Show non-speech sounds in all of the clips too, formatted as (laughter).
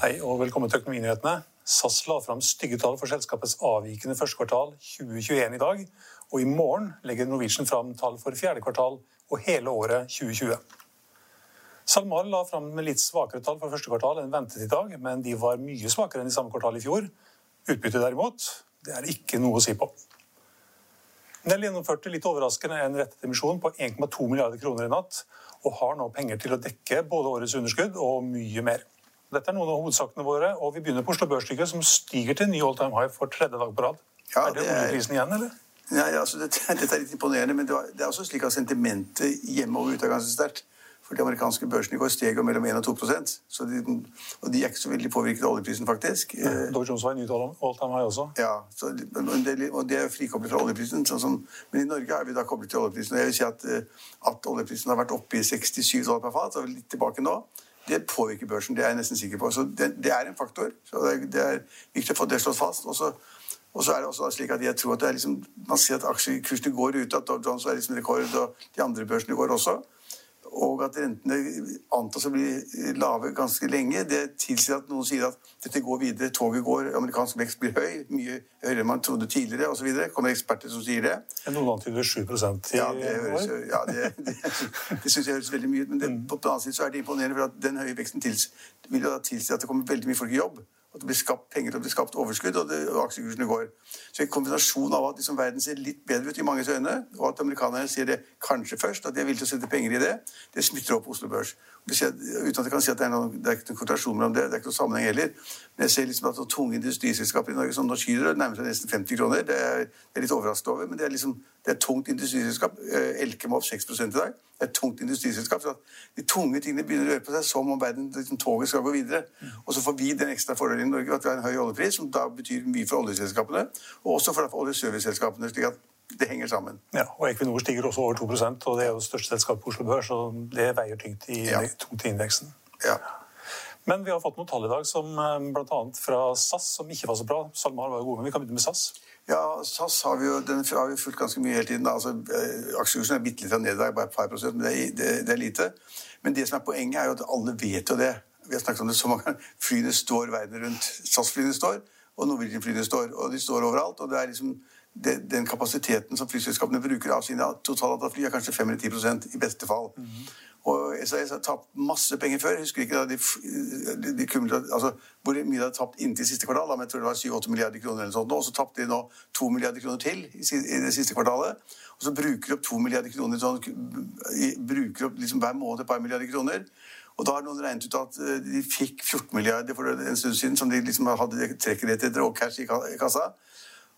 Hei og velkommen til Økonominyhetene. SAS la fram stygge tall for selskapets avvikende første kvartal 2021 i dag. Og i morgen legger Norwegian fram tall for fjerde kvartal og hele året 2020. SalMar la fram litt svakere tall for første kvartal enn ventet i dag, men de var mye svakere enn i samme kvartal i fjor. Utbyttet derimot, det er ikke noe å si på. Nell gjennomførte litt overraskende en rettet emisjon på 1,2 milliarder kroner i natt, og har nå penger til å dekke både årets underskudd og mye mer. Dette er noen av hovedsakene våre, og vi begynner på Oslo Børsstykke, som stiger til ny all time high for tredje dag på rad. Ja, er det, det oljeprisen igjen, eller? Nei, altså, dette, (laughs) dette er litt imponerende, men det, var, det er også slik at sentimentet hjemme og ute er ganske sterkt. For de amerikanske børsene i går steg jo mellom 1 og 2% så de, Og de er ikke så veldig påvirket av oljeprisen, faktisk. Ja, Dow Jones var i nytt all all time high også. Ja, så, de- og det er frikoblet fra oljeprisen. Sånn som, men i Norge er vi da koblet til oljeprisen. Og jeg vil si at, eh, at oljeprisen har vært oppe i 67 dollar per fat, så er vi litt tilbake nå. Det påvirker børsen, det er jeg nesten sikker på. Så det, det er en faktor. Så det det er viktig å få det slått fast. Og så er det også slik at jeg tror at det er liksom, man ser at aksjekursene går ut, at Dow Jones er liksom rekord, og de andre børsene går også. Og at rentene antas å bli lave ganske lenge. Det tilsier at noen sier at dette går videre, toget går, amerikansk vekst blir høy, mye høyere enn man trodde tidligere osv. Kommer eksperter som sier det. Noen antyder 7 i Ja, det høres år. ja, det, (laughs) det, det synes jeg høres veldig mye ut. Men det, på den annen side så er det imponerende, for at den høye veksten tils, vil jo da tilsi at det kommer veldig mye folk i jobb. At det blir skapt penger, det blir skapt overskudd, og, det, og aksjekursene går. Så en kombinasjon av at liksom verden ser litt bedre ut i manges øyne, og at amerikanerne sier det kanskje først, at de er villige til å sette penger i det, det smitter opp Oslo Børs. Ser- Uten at jeg kan si at det er, noen, det er ikke noen korrelasjon mellom det, det er ikke noen sammenheng heller. Men jeg ser liksom at tunge industriselskaper i Norge som Norsk Hydro nærmer seg nesten 50 kroner. Det er er litt overrasket over, men det er liksom det er tungt industriselskap. Elke Elkem var opp 6 i dag. Det er et tungt industriselskap. så De tunge tingene begynner å røre på seg som om verden, liksom, toget skal gå videre. Og så får vi den ekstra fordelen i Norge at vi har en høy oljepris, som da betyr mye for oljeselskapene, og også for oljeserviceselskapene, slik at det henger sammen. Ja, og Equinor stiger også over 2% og det er jo det største selskapet på Oslo Børs, så det veier tungt i, Ja. tungt i indeksen. Ja. Men vi har fått noen tall i dag, som bl.a. fra SAS, som ikke var så bra. SalMar var jo gode, men vi kan begynne med SAS. Ja, SAS har vi jo den har vi fulgt ganske mye hele tiden. Altså, eh, Aksjekursen er bitte litt ned i dag, bare et par prosent, men det er, det, det er lite. Men det som er poenget, er jo at alle vet jo det. Vi har snakket om det så mange ganger. Flyene står verden rundt. SAS-flyene står, og Norwegian-flyene står. Og de står overalt. og det er liksom Den kapasiteten som flyselskapene bruker av sine totalantall fly, er kanskje 5-10% i beste fall. Og SAS har tapt masse penger før. Jeg husker ikke da de, de, de altså, hvor mye de hadde tapt inntil siste kvartal. Da, men jeg tror det var 7-8 milliarder kroner eller sånt. nå, Og så tapte de nå 2 milliarder kroner til i, i det siste kvartalet. Og så bruker de opp 2 milliarder kroner sånn, bruker opp liksom hver måned et par milliarder kroner. Og da har noen regnet ut at eh, de fikk 14 milliarder for en stund siden, som de liksom hadde trekkrettigheter og cash i kassa.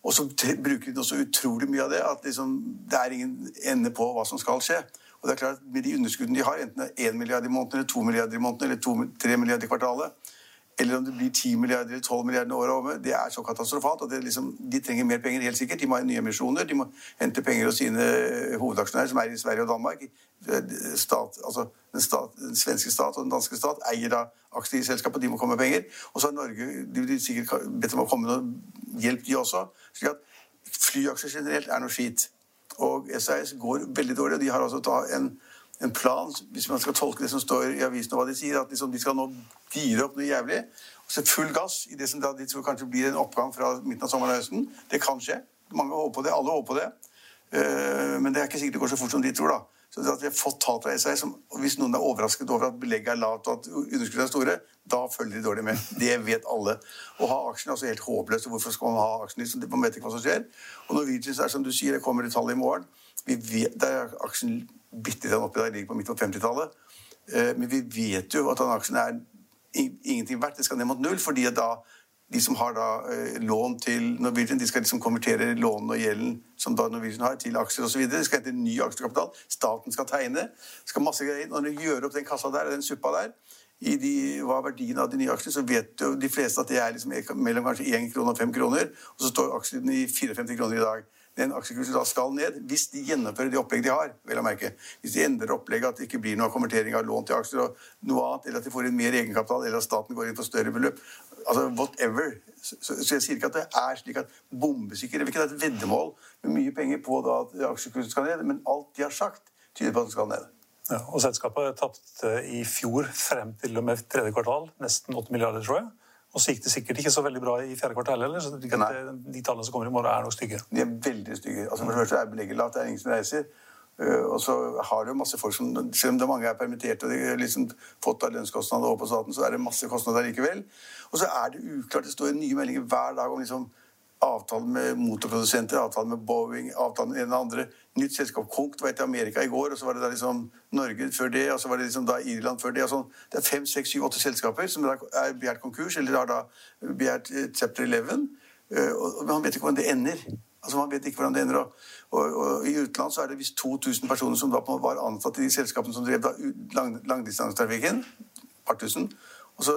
Og så bruker de også utrolig mye av det, at liksom, det er ingen ende på hva som skal skje. Og det er klart, Med de underskuddene de har, enten det er 1 milliard i måneden, eller 2 milliarder i måneden, eller 2, 3 milliarder i kvartalet, eller om det blir 10 milliarder eller 12 milliarder året over, det er så katastrofalt at liksom, de trenger mer penger, helt sikkert. De må ha nye emisjoner, de må hente penger hos sine hovedaksjonærer, som er i Sverige og Danmark. Eh, Stat, altså den, stat, den svenske stat og den danske stat eier da aksjer i selskapet, de må komme med penger. Og så har Norge de vil sikkert bedt om å komme med noe hjelp, de også. slik at flyaksjer generelt er noe skit. Og SAS går veldig dårlig, og de har altså en, en plan, hvis man skal tolke det som står i avisen og hva de sier, at liksom de skal nå gire opp noe jævlig. Og så full gass i det som da de tror kanskje blir en oppgang fra midten av sommeren og høsten. Det kan skje. Mange håper på det. Alle håper på det. Eh, Men det er ikke sikkert det går så fort som de tror. da. Så det at vi har fått tall fra SI, som, Hvis noen er overrasket over at belegget er lavt og at underskuddene er store, da følger de dårlig med. Det vet alle. Å ha aksjen er altså helt håpløst. Hvorfor skal man ha aksjen? Liksom, Man vet ikke hva som skjer. Og Norwegian er som du sier, det kommer et tall i morgen. Vi vet, Der er aksjen bitte litt oppi der, ligger på midt på 50-tallet. Eh, Men vi vet jo at den aksjen er ingenting verdt. Det skal ned mot null, fordi da de som har da eh, lån til Norwegian, de skal liksom konvertere lånene og gjelden som da Norwegian har, til aksjer osv. Det skal hente ny aksjekapital. Staten skal tegne. Skal masse greier. Når du gjør opp den kassa der, og den suppa der, i de, hva er verdien av de nye aksjene, så vet jo de fleste at det er liksom mellom kanskje 1 krone og 5 kroner, og så står aksjene i 54 kroner i dag. Den aksjekursen da skal ned hvis de gjennomfører det opplegget de har. vel å merke. Hvis de endrer opplegget at det ikke blir noe konvertering av lån til aksjer, og noe annet, eller at de får inn mer egenkapital, eller at staten går inn for større beløp. altså Whatever. Så, så, så jeg sier ikke at det er slik at bombesikker Det vil ikke være et veddemål med mye penger på da at aksjekursen skal ned, men alt de har sagt, tyder på at den skal ned. Ja, og Selskapet tapte i fjor frem til og med tredje kvartal nesten 8 milliarder, tror jeg. Og så gikk det sikkert ikke så veldig bra i fjerde kvartal heller. så det- De tallene som kommer i morgen, er nok stygge. De er veldig stygge. Altså, for det første er belegget lavt, det er ingen som reiser. Uh, og så har du masse folk som Selv om det er mange er permittert og de har liksom fått av lønnskostnader over på staten, så er det masse kostnader likevel. Og så er det uklart. Det står nye meldinger hver dag om liksom avtale med motorprodusenter, avtale med Boeing, avtale med en eller andre. Nytt selskap, Konkt, var etter Amerika i går, og så var det da liksom Norge før det, og så var det liksom da Irland før det. sånn. Det er fem, seks, syv, åtte selskaper som da er begjært konkurs, eller har da begjært eh, chapter 11. Men man vet ikke hvordan det ender. Altså Man vet ikke hvordan det ender. Og, og, og I utlandet så er det visst 2000 personer som da var ansatt i de selskapene som drev da lang, langdistansetrafikken. Par tusen. Og så,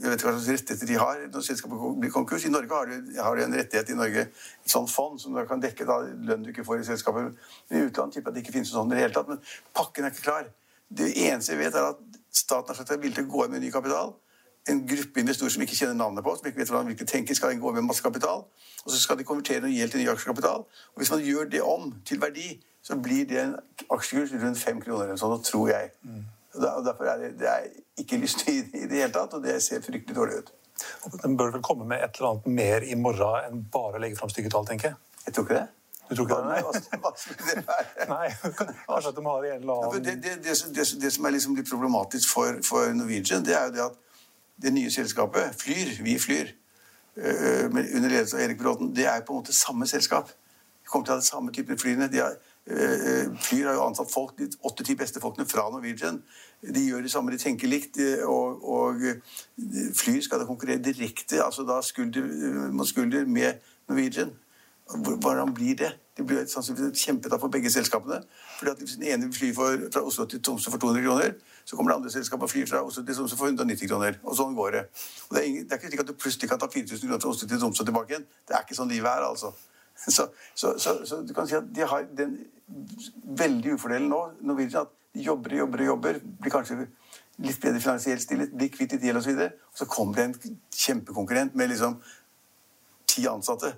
Jeg vet ikke hva slags rettigheter de har når selskapet blir konkurs. I Norge har du, har du, en rettighet i Norge, et sånt fond som du kan dekke da lønn du ikke får i selskapet. Men i utlandet tipper jeg at det ikke finnes noe sånt i det hele tatt. Men pakken er ikke klar. Det eneste vi vet, er at staten har sagt at villig til å gå inn med ny kapital en gruppe investorer som ikke kjenner navnet på, som ikke vet hvordan hvilke tenker, skal gå med masse kapital. Og så skal de konvertere noe gjeld til ny aksjekapital. Og hvis man gjør det om til verdi, så blir det en aksjekurs rundt fem kroner eller sånn, tror jeg. Og derfor er det, det er ikke lyst i, i det hele tatt, og det ser fryktelig dårlig ut. Og Den bør vel komme med et eller annet mer i morgen enn bare å legge fram stygge tall, tenker jeg. Jeg tror ikke det. Du tror ikke det? Nei, hva, skulle det være? Nei, Kanskje at de har en eller annen det, det, det, det, som- er liksom litt problematisk for, for Norwegian, det er jo det at det nye selskapet, Flyr, vi Flyr, øh, under ledelse av Erik Bråten, det er på en måte samme selskap. De kommer til å ha det samme typen flyene. De har, Flyr har jo ansatt folk, de åtte-ti beste folkene fra Norwegian. De gjør det samme, de tenker likt. Og, og øh, Flyr skal da konkurrere direkte, altså da skulder mot skulder med Norwegian. Hvordan blir det? Det blir sannsynligvis et kjempetap for begge selskapene. Fordi at Hvis den ene flyr fra Oslo til Tromsø for 200 kroner, så kommer det andre selskapet og flyr fra Oslo til Tromsø for 190 kroner. Og sånn går det. Og det, er ingen, det er ikke slik at du plutselig kan ta 4000 kroner fra Oslo til Tromsø tilbake igjen. Det er ikke sånn livet er, altså. (laughs) Så, så, så, så du kan si at de har den veldig ufordelen nå, Norwegian, at de jobber og jobber og jobber, blir kanskje litt bedre finansielt stillet, blir kvitt litt gjeld osv. Og, og så kommer det en kjempekonkurrent med liksom ti ansatte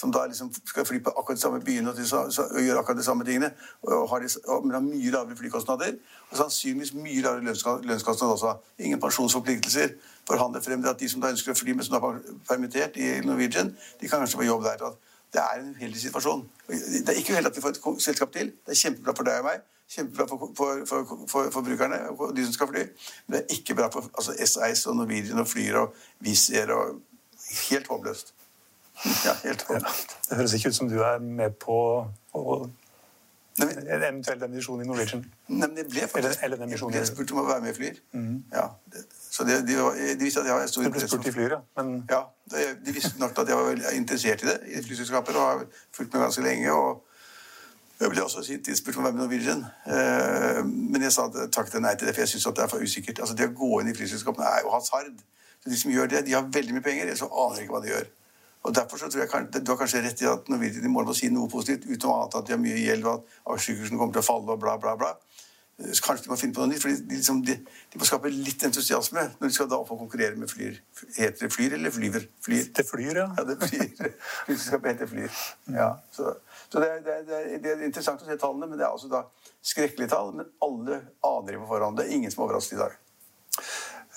som da liksom skal fly på akkurat de samme byene og, og gjøre akkurat de samme tingene, og har de, og, har mye lavere flykostnader og sannsynligvis mye lavere lønnskostnader også. Ingen pensjonsforpliktelser. Forhandler frem til at de som da ønsker å fly, men som da er permittert i Norwegian, de kan kanskje få jobb der. Det er en uheldig situasjon. Det er ikke uheldig at vi får et selskap til. Det er kjempebra for deg og meg. Kjempebra for, for, for, for forbrukerne og de som skal fly. Men det er ikke bra for altså, SAS og Norwegian og Flyr og Wizz Air og Helt håpløst. Ja, helt håpløst. Det høres ikke ut som du er med på å, en eventuell demisjon i Norwegian. Nei, men jeg ble faktisk Eller- eller jeg ble spurt om å være med i Flyr. Ja, det, så det, de, de visste at jeg var stor Du ble spurt i Flyr, ja. Men Ja, de visste nok at jeg var veldig interessert i det, i flyselskaper, og har fulgt med ganske lenge. og jeg ble også sin tid spurt om å være med Norwegian, eh, men jeg sa takk til nei til det, for jeg syns det er for usikkert. Altså, Det å gå inn i flyselskapene er jo hasard. Så De som gjør det, de har veldig mye penger, ellers så aner jeg ikke hva de gjør. Og Derfor så tror jeg Du har kanskje rett i at Norwegian i morgen må si noe positivt, utenom annet at de har mye gjeld, og at aksjekursen kommer til å falle, og bla, bla, bla. Kanskje de må finne på noe nytt, for de, liksom, de, de må skape litt entusiasme når de skal da få konkurrere med Flyr. Heter det Flyr eller Flyver? Flyr. det flyr, ja. Ja, det flyr. (laughs) Hvis skal hete Flyr. Ja, så så det, er, det, er, det, er, er interessant å se tallene, men det er altså da skrekkelige tall. Men alle aner det på forhånd. Det er ingen som er overrasket i dag.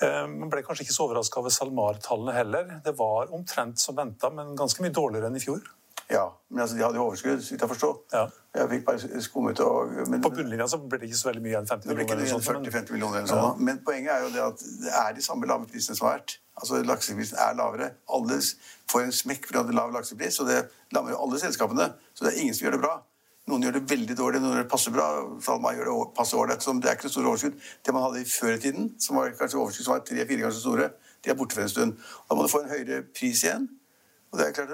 Eh, Man ble kanskje ikke så overraska over SalMar-tallene heller. Det var omtrent som venta, men ganske mye dårligere enn i fjor. Ja, men altså, de hadde jo overskudd, så vidt jeg forstår. Ja. Jeg fikk bare skummet og men, På bunnlinja så ble det ikke så veldig mye igjen 50 Det ble ikke millioner. eller sånt, men- 40-50 millioner eller sånn. Men poenget er jo det at det er de samme lave prisene som har vært. Altså Lakseprisen er lavere. Alle får en smekk for de er lav laksepris, og det lammer jo alle selskapene. Så det er ingen som gjør det bra. Noen gjør det veldig dårlig, noen gjør det passe bra. Salma gjør det passe ålreit. Det er ikke noe store overskudd. Det man hadde i før i tiden, som var kanskje overskudd som var tre-fire ganger så store, de er borte for en stund. Da må du få en høyere pris igjen. Og det er klart,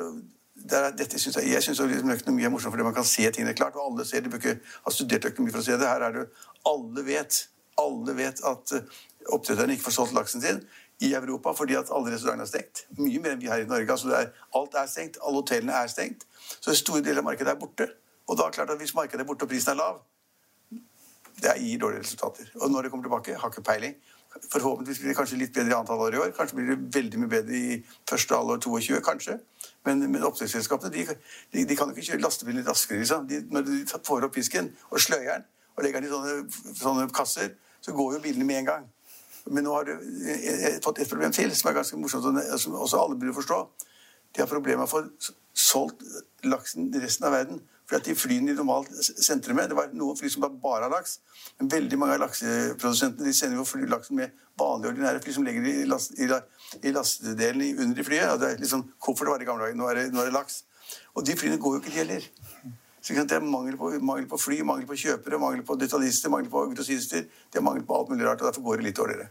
det er, dette synes jeg, jeg syns liksom økonomi er morsomt fordi man kan se tingene klart. Og alle ser, de bør ikke studert økonomi for å se det. Her er det Alle vet alle vet at eh, oppdretterne ikke får solgt laksen sin i Europa fordi at alle restaurantene er stengt. Mye mer enn vi her i Norge. Altså er, alt er stengt. Alle hotellene er stengt. Så en stor del av markedet er borte. Og da er det klart at hvis markedet er borte og prisen er lav, det gir dårlige resultater. Og når det kommer tilbake, har ikke peiling. Forhåpentligvis blir det kanskje litt bedre i antall år i år. Kanskje blir det veldig mye bedre i første halvår 22, kanskje. Men, men oppdrettsselskapene de, de, de kan ikke kjøre lastebilen litt raskere. Liksom. De, når de får opp fisken og sløyer den og legger den i sånne, sånne kasser, så går jo bilene med en gang. Men nå har du fått et problem til som er ganske morsomt, og som også alle burde forstå. De har problemer med å få solgt laksen i resten av verden. For at de flyene de normalt sentrer med, det var noen fly som bare har laks. Men veldig mange av lakseprodusentene de sender jo fly, laksen med vanlige, ordinære fly som legger i, last, i, i lastedelen under i flyet. Ja, det er liksom koffert var det i gamle dager. Nå er nå er det laks. Og de flyene går jo ikke, de heller. Så Det er mangel på, mangel på fly, mangel på kjøpere, mangel på detaljister, mangel på grossister. Det er mangel på alt mulig rart, og derfor går det litt dårligere.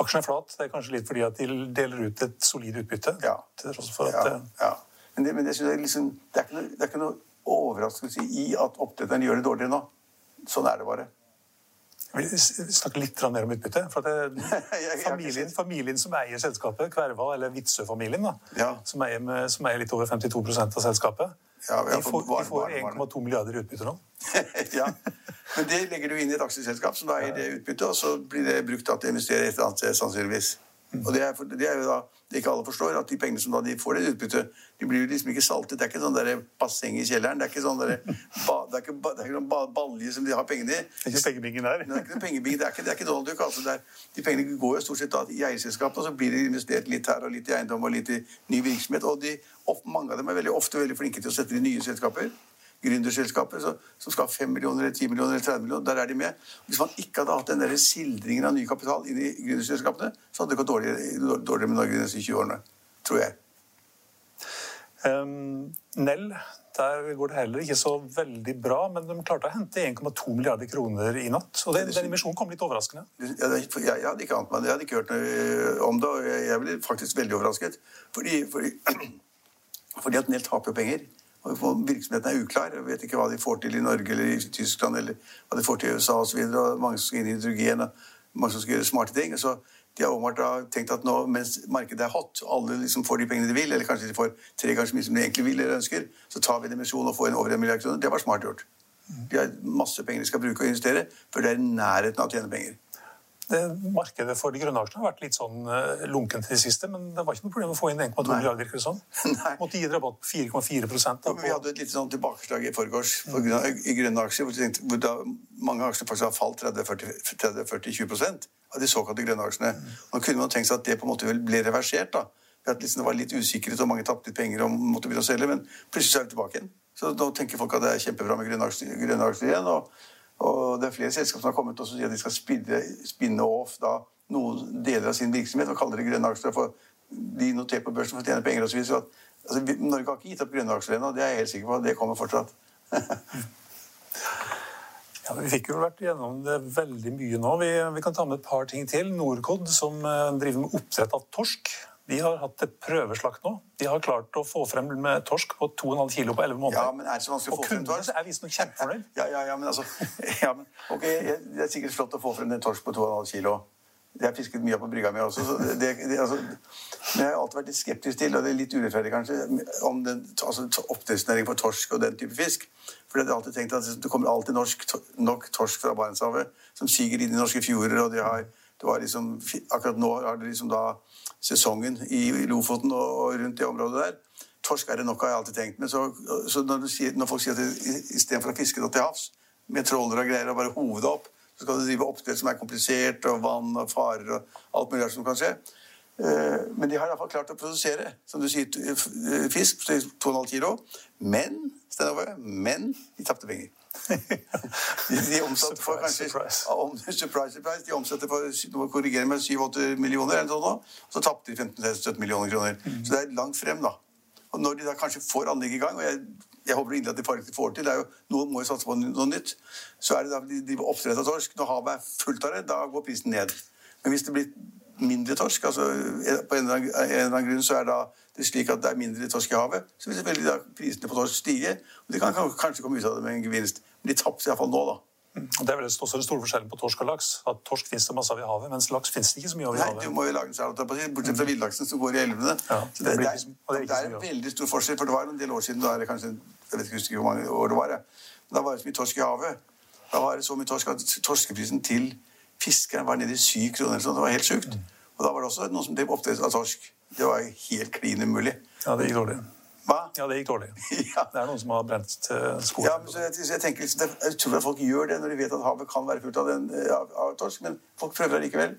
Aksjen er flat. Det er kanskje litt fordi at de deler ut et solid utbytte. Ja. Til tross for at Ja, eh, ja. Men, det, men det, synes jeg liksom, det, er ikke noe, det er ikke noe overraskelse i at oppdretteren gjør det dårligere nå. Sånn er det bare. Jeg vil snakke litt mer om utbytte. For (laughs) familien, familien som eier selskapet, Kverva, eller Vitsø-familien, Ja. som, som eier litt over 52 av selskapet, Ja, de får, får 1,2 milliarder i utbytte nå. (laughs) ja. Men det legger du inn i et aksjeselskap som da eier det utbyttet, og så blir det brukt til å investere et eller annet sted, sannsynligvis. Og det er, det er jo da det ikke alle forstår, at de pengene som da de får i utbytte, de blir jo liksom ikke saltet. Det er ikke sånn der basseng i kjelleren. Det er ikke sånn der, ba, det er ikke, ba, det er ikke noen ba- balje som de har pengene i. Det er ikke pengebingen der. Det er ikke noe pengebing, det er ikke, det er ikke Donald Duck. Altså. Det er, de pengene går jo stort sett da i eierselskapet, og så blir det investert litt her og litt i eiendom og litt i ny virksomhet. Og de, mange av dem er veldig ofte veldig flinke til å sette inn nye selskaper. Gründerselskaper så, som skal ha 5 millioner, eller 10 millioner eller 30 millioner. Der er de med. Hvis man ikke hadde hatt den der sildringen av ny kapital inn i gründerselskapene, så hadde det gått dårligere, dårligere med Norge de neste 20 årene. Tror jeg. Um, Nell, der går det heller ikke så veldig bra, men de klarte å hente 1,2 milliarder kroner i natt. Og den, den emisjonen kom litt overraskende. Jeg, jeg hadde ikke ant meg det. Jeg hadde ikke hørt noe om det. og Jeg, jeg ble faktisk veldig overrasket. Fordi, fordi, (clears throat) fordi at Nell taper penger. Virksomheten er uklar. Jeg vet ikke hva de får til i Norge eller i Tyskland eller hva de får til i USA osv. Mange som skal inn i hydrogen og mange som skal gjøre smarte ting. Så de har åpenbart tenkt at nå mens markedet er hot, alle liksom får de pengene de vil, eller kanskje de får tre ganger så mye som de egentlig vil eller ønsker, så tar vi en emisjon og får en over en milliard kroner. Det var smart gjort. De har masse penger de skal bruke og investere før det er i nærheten av å tjene penger. Det, markedet for de grønne aksjene har vært litt sånn lunkent i til det siste, men det var ikke noe problem å få inn 1,2 Nei. milliarder, det sånn. Nei. Måtte gi en rabatt på 4,4 da, vi hadde et lite sånn tilbakeslag i forgårs for grunn av- i grønne aksjer, hvor, tenkte, hvor da mange aksjer faktisk har falt 30-40-20 av de såkalte grønne aksjene. Nå kunne man tenkt seg at det på en måte ble reversert. da, at liksom det var litt usikkerhet og mange tapte litt penger og måtte begynne å selge, men plutselig er vi tilbake igjen. Så nå tenker folk at det er kjempebra med grønne aksjer, grønne aksjer igjen. Og, og det er flere selskaper som har kommet og sier at de skal spinne, spinne off da, noen deler av sin virksomhet og kaller det grønne aksjer. for de noterer på børsen for å tjene penger at, altså, Norge har ikke gitt opp grønne aksjer ennå, det er jeg helt sikker på. Det kommer fortsatt. (laughs) Ja, Vi fikk jo vært gjennom det veldig mye nå. Vi, vi kan ta med et par ting til. Norcod, som eh, driver med oppdrett av torsk, de har hatt et prøveslakt nå. De har klart å få frem med torsk på 2,5 kilo på 11 måneder. Ja, men er det så vanskelig å Og få frem torsk? er visstnok kjempefornøyd. (laughs) Ja, ja, ja, men altså (laughs) ja, men, ok, Det er sikkert flott å få frem en torsk på 2,5 kilo. Jeg har fisket mye på brygga mi også. Så det, det, altså, men jeg har alltid vært litt skeptisk til, og det er litt urettferdig kanskje, om den, altså, oppdrettsnæring for torsk og den type fisk. For jeg har alltid tenkt at det kommer alltid norsk, nok torsk fra Barentshavet som siger inn i norske fjorder. og de har, det var liksom, Akkurat nå er det liksom da sesongen i Lofoten og, rundt det området der. Torsk er det nok av, har jeg alltid tenkt. Men så, så når, sier, når folk sier at istedenfor å fiske til havs med trålere og greier og bare hove det opp, så skal du drive oppdrett som er komplisert, og vann og farer og alt mulig som kan skje. Eh, Men de har iallfall klart å produsere som du sier, eh, fisk til 2,5 kilo. Men men de tapte penger. (laughs) De, omsetter omsatte for kanskje surprise. Surprise, surprise. De omsetter for nå må jeg korrigere med 7-8 millioner, eller noe nå. Og så tapte de 15-17 millioner kroner. Mm. Så det er langt frem, da. Og når de da kanskje får anlegget i gang, og jeg, jeg håper inderlig at de faktisk får til, det er jo, noen må jo satse på noe nytt, så er det da de driver oppdrett av torsk. Når havet er fullt av det, da går prisen ned. Men hvis det blir mindre torsk, altså på en eller annen, en eller annen grunn så er da det slik at det er mindre torsk i havet, så vil selvfølgelig da prisene på torsk stige, og de kan kan- kanskje komme ut av det med en gevinst. Men de tapte iallfall nå, da. Og Det er vel også den store forskjellen på torsk og laks. At Torsk finnes det masse av i havet, mens laks finnes det ikke så mye av i Nei, havet. du må jo lage en si, bortsett fra villaksen som går i elvene. Ja, så det det, ikke er, det er det er en veldig stor forskjell, for det var en del år siden, da er det kanskje, jeg vet ikke hvor mange år det var. Da var det så mye torsk i havet. Da var det så mye torsk at torskeprisen til fiskeren var nede i syv kroner, det var helt sjukt. Og da var det også noen som drev oppdrett av torsk. Det var helt klin umulig. Ja, det gikk dårlig. Hva? Ja, det gikk dårlig. (laughs) Ja. Det er noen som har brent eh, skoene. Ja, men jeg, jeg tenker liksom, det er utrolig at folk gjør det når de vet at havet kan være fullt av, den, eh, av, av torsk, men folk prøver allikevel.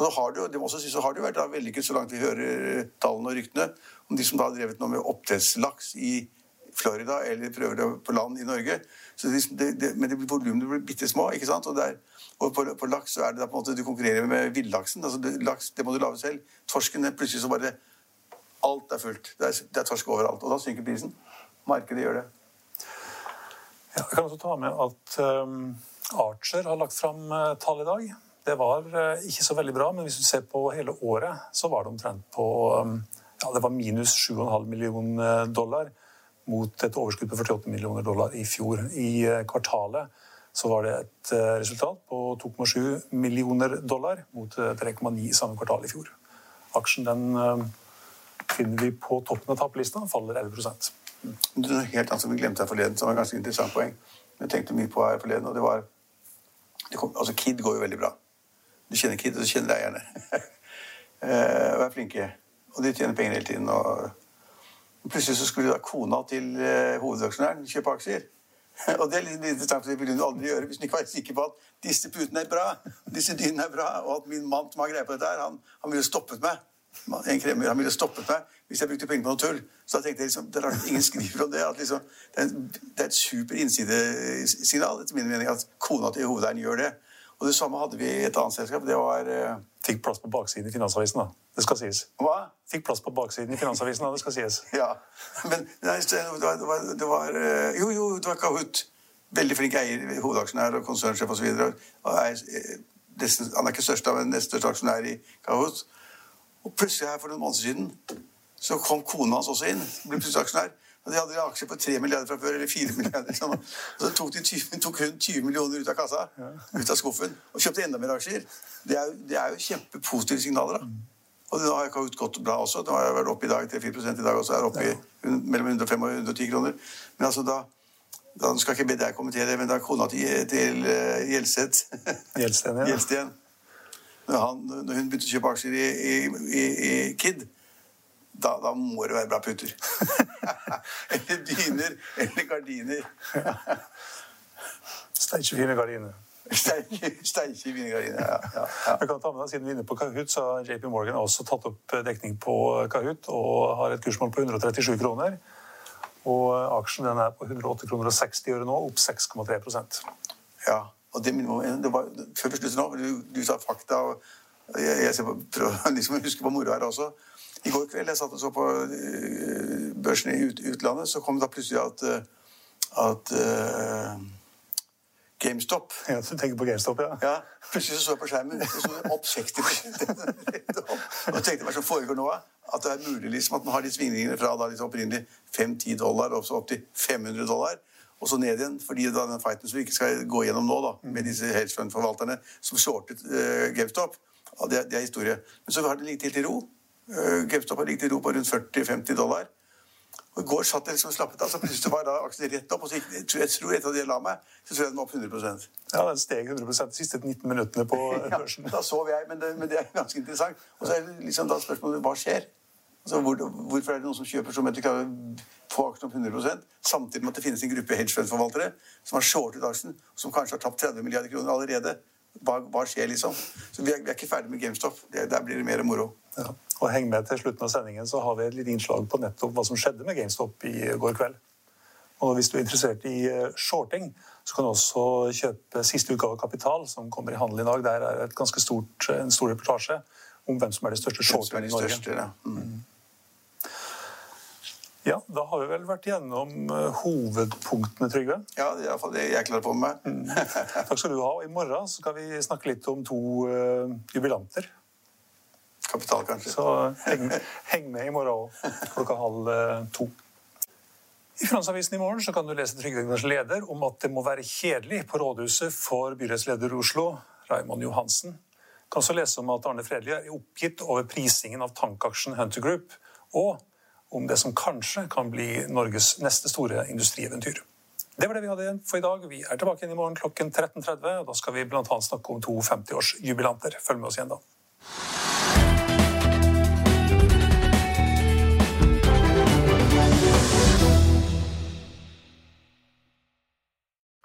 Og så har det det også synes, så har det jo vært vellykket så langt vi hører tallene og ryktene om de som da har drevet noe med oppdrettslaks i Florida eller prøver det på land i Norge. Det, det, det, men volumene blir bitte små, ikke sant? Og, der, og på, på laks så er det da på en måte du konkurrerer med villaksen. Altså det, laks, det må du lage selv. Torsken den plutselig så bare Alt er fullt. Det er, det er torsk overalt. Og da synker prisen. Markedet gjør det. Ja, jeg kan også ta med at um, Archer har lagt fram uh, tall i dag. Det var uh, ikke så veldig bra, men hvis du ser på hele året, så var det omtrent på um, ja, det var minus 7,5 millioner dollar mot et overskudd på 48 millioner dollar i fjor. I eh, kvartalet så var det et eh, resultat på 2,7 millioner dollar mot eh, 3,9 i samme kvartal i fjor. Aksjen den eh, finner vi på toppen av tappelista, faller 11 Det er helt annet som vi glemte her forleden, som var et ganske interessant poeng. Jeg tenkte mye på her forleden, og det var det kom, Altså, Kid går jo veldig bra. Du kjenner Kid, og du kjenner eierne. (laughs) Eh, og er flinke. Og de tjener penger hele tiden. Og plutselig så skulle da kona til eh, hovedaksjonæren kjøpe aksjer. (laughs) Og det er litt interessant, for det ville hun aldri gjøre hvis hun ikke var sikker på at disse putene er bra, disse dynene er bra, og at min mann som har greie på dette han, han ville stoppet meg. En kremmer, han ville stoppet meg hvis jeg brukte penger på noe tull. Så da tenkte jeg liksom, det er rart ingen skriver om det. at liksom, det, er, det er et super innsidesignal etter min mening at kona til hovedeieren gjør det. Og det samme hadde vi i et annet selskap. Det var eh, Fikk plass på baksiden i Finansavisen, da. Det skal sies. Hva? Fikk plass på baksiden i Finansavisen, da. Det skal sies. Ja. Men nei, det var, det var, det var eh, Jo, jo, det var Kahoot. Veldig flink eier, hovedaksjonær og konsernsjef osv. Han er ikke størst, men nest største aksjonær i Kahoot. Og plutselig her for noen måneder siden så kom kona hans også inn. ble plutselig aksjonær. De hadde aksjer på 3 milliarder fra før, eller 4 (laughs) milliarder. Sånn. Og så tok, de 20, tok hun 20 millioner ut av kassa, ut av skuffen, og kjøpte enda mer aksjer. Det er, jo- det er jo kjempepositive signaler. da. Og det har ikke gått bra også. Nå har jeg vært oppe i dag 3-4 i dag også. er oppe i mellom 105 og 110 kroner. Men altså da, da skal ikke be deg kommentere det, men da kona til, til uh, Gjelseth Gjeldsten, ja. Gjelsten. Når, han, når hun begynte å kjøpe aksjer i, i, i, i Kid, da, da må det være bra putter. (laughs) eller dyner, eller gardiner. (laughs) Steikjefine gardiner. Steike fine gardiner, Ja, ja, ja. Jeg kan ta med deg, Siden vi er inne på Kahoot, så har JP Morgan også tatt opp dekning på Kahoot og har et kursmål på 137 kroner. Og aksjen den er på 108 kroner og 60 øre nå, opp 6,3% Ja, og det, minner meg om- Før vi slutter nå, du, du sa fakta og jeg, jeg ser på, prøver (laughs) liksom å huske på moro her også. I går kveld jeg satt og så på øh, børsen i utlandet, så kom det da plutselig at, øh, at uh, GameStop Ja, du tenker på GameStop, ja? ja, Plutselig så, så jeg på skjermen, og så opp 60. (laughs) Og tenkte hva som foregår nå? At det er mulig liksom, at man har de svingningene fra da liksom opprinnelig 5-10 dollar og så opp til 500 dollar. Og så ned igjen, fordi da den fighten som vi ikke skal gå gjennom nå, da, med disse hedgefund-forvalterne som shortet uh, GameStop, ja, det, det er historie. Men så har det ligget helt i ro. GameStop har ligget i ro på rundt 40-50 dollar. Og I går satt jeg liksom slappet av, så plutselig var da aksjen rett opp. Og så gikk, jeg tror- jeg tror etter at jeg la meg, så tror jeg den var opp 100% Ja, Den steg 100% de siste 19 minuttene på (laughs) børsen. Ja, da sov jeg, men det, men det er ganske interessant. Og så er det liksom da spørsmålet hva skjer? Altså, hvor, hvorfor er det noen som kjøper som de klarer å få aksjen opp 100% samtidig med at det finnes en gruppe hedgefund-forvaltere som har shortet aksjen, som kanskje har tapt 30 milliarder kroner allerede? Hva, hva skjer, liksom? Så vi er, vi er ikke ferdig med GameStop. Det, der blir det mer moro. Ja. Og heng med til slutten av sendingen, så har vi et lite innslag på nettopp hva som skjedde med GameStop i går kveld. Og hvis du er interessert i eh, shorting, så kan du også kjøpe siste utgave av Kapital, som kommer i handel i dag. Der er et ganske stort, en stor reportasje om hvem som er de største shorterne i Norge. Største, ja. Mm. Ja, da har vi vel vært gjennom eh, hovedpunktene, Trygve. ja, det er iallfall det jeg klarer på med. Takk skal du ha. Og I morgen skal vi snakke litt om to uh, jubilanter. Kapital, kanskje. Så heng, heng med i morgen òg, klokka halv uh, to. I Finansavisen i morgen kan du lese Trygdeegners leder om at det må være kjedelig på rådhuset for byrådsleder i Oslo, Raymond Johansen. Du kan også lese om at Arne Fredli er oppgitt over prisingen av tankaksjen Hunter Group, og om det som kanskje kan bli Norges neste store industrieventyr. Det var det vi hadde igjen for i dag. Vi er tilbake igjen i morgen klokken 13.30. og Da skal vi bl.a. snakke om to 50-årsjubilanter. Følg med oss igjen da.